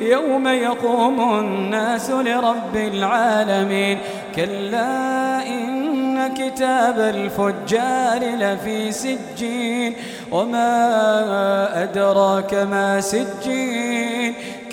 يوم يقوم الناس لرب العالمين. كلا إن كتاب الفجار لفي سجين. وما أدراك ما سجين.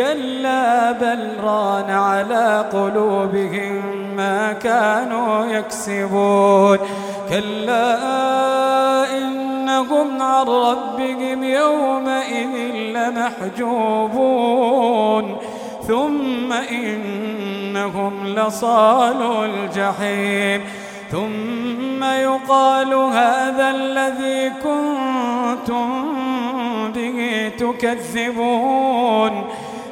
كلا بل ران على قلوبهم ما كانوا يكسبون. كلا إنهم عن ربهم يومئذ لمحجوبون. ثم إنهم لصال الجحيم. ثم يقال هذا الذي كنتم به تكذبون.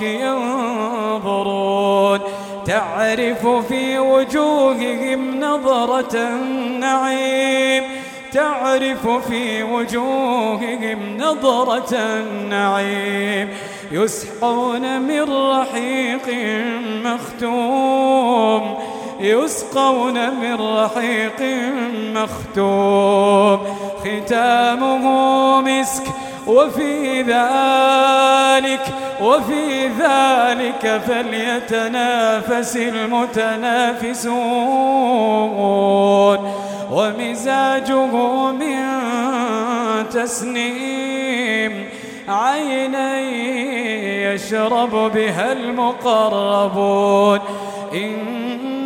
ينظرون. تعرف في وجوههم نظرة النعيم. تعرف في وجوههم نظرة النعيم. يسقون من رحيق مختوم. يسقون من رحيق مختوم. ختامه مسك وفي ذلك وفي ذلك فليتنافس المتنافسون. ومزاجه من تسنيم. عينا يشرب بها المقربون. إن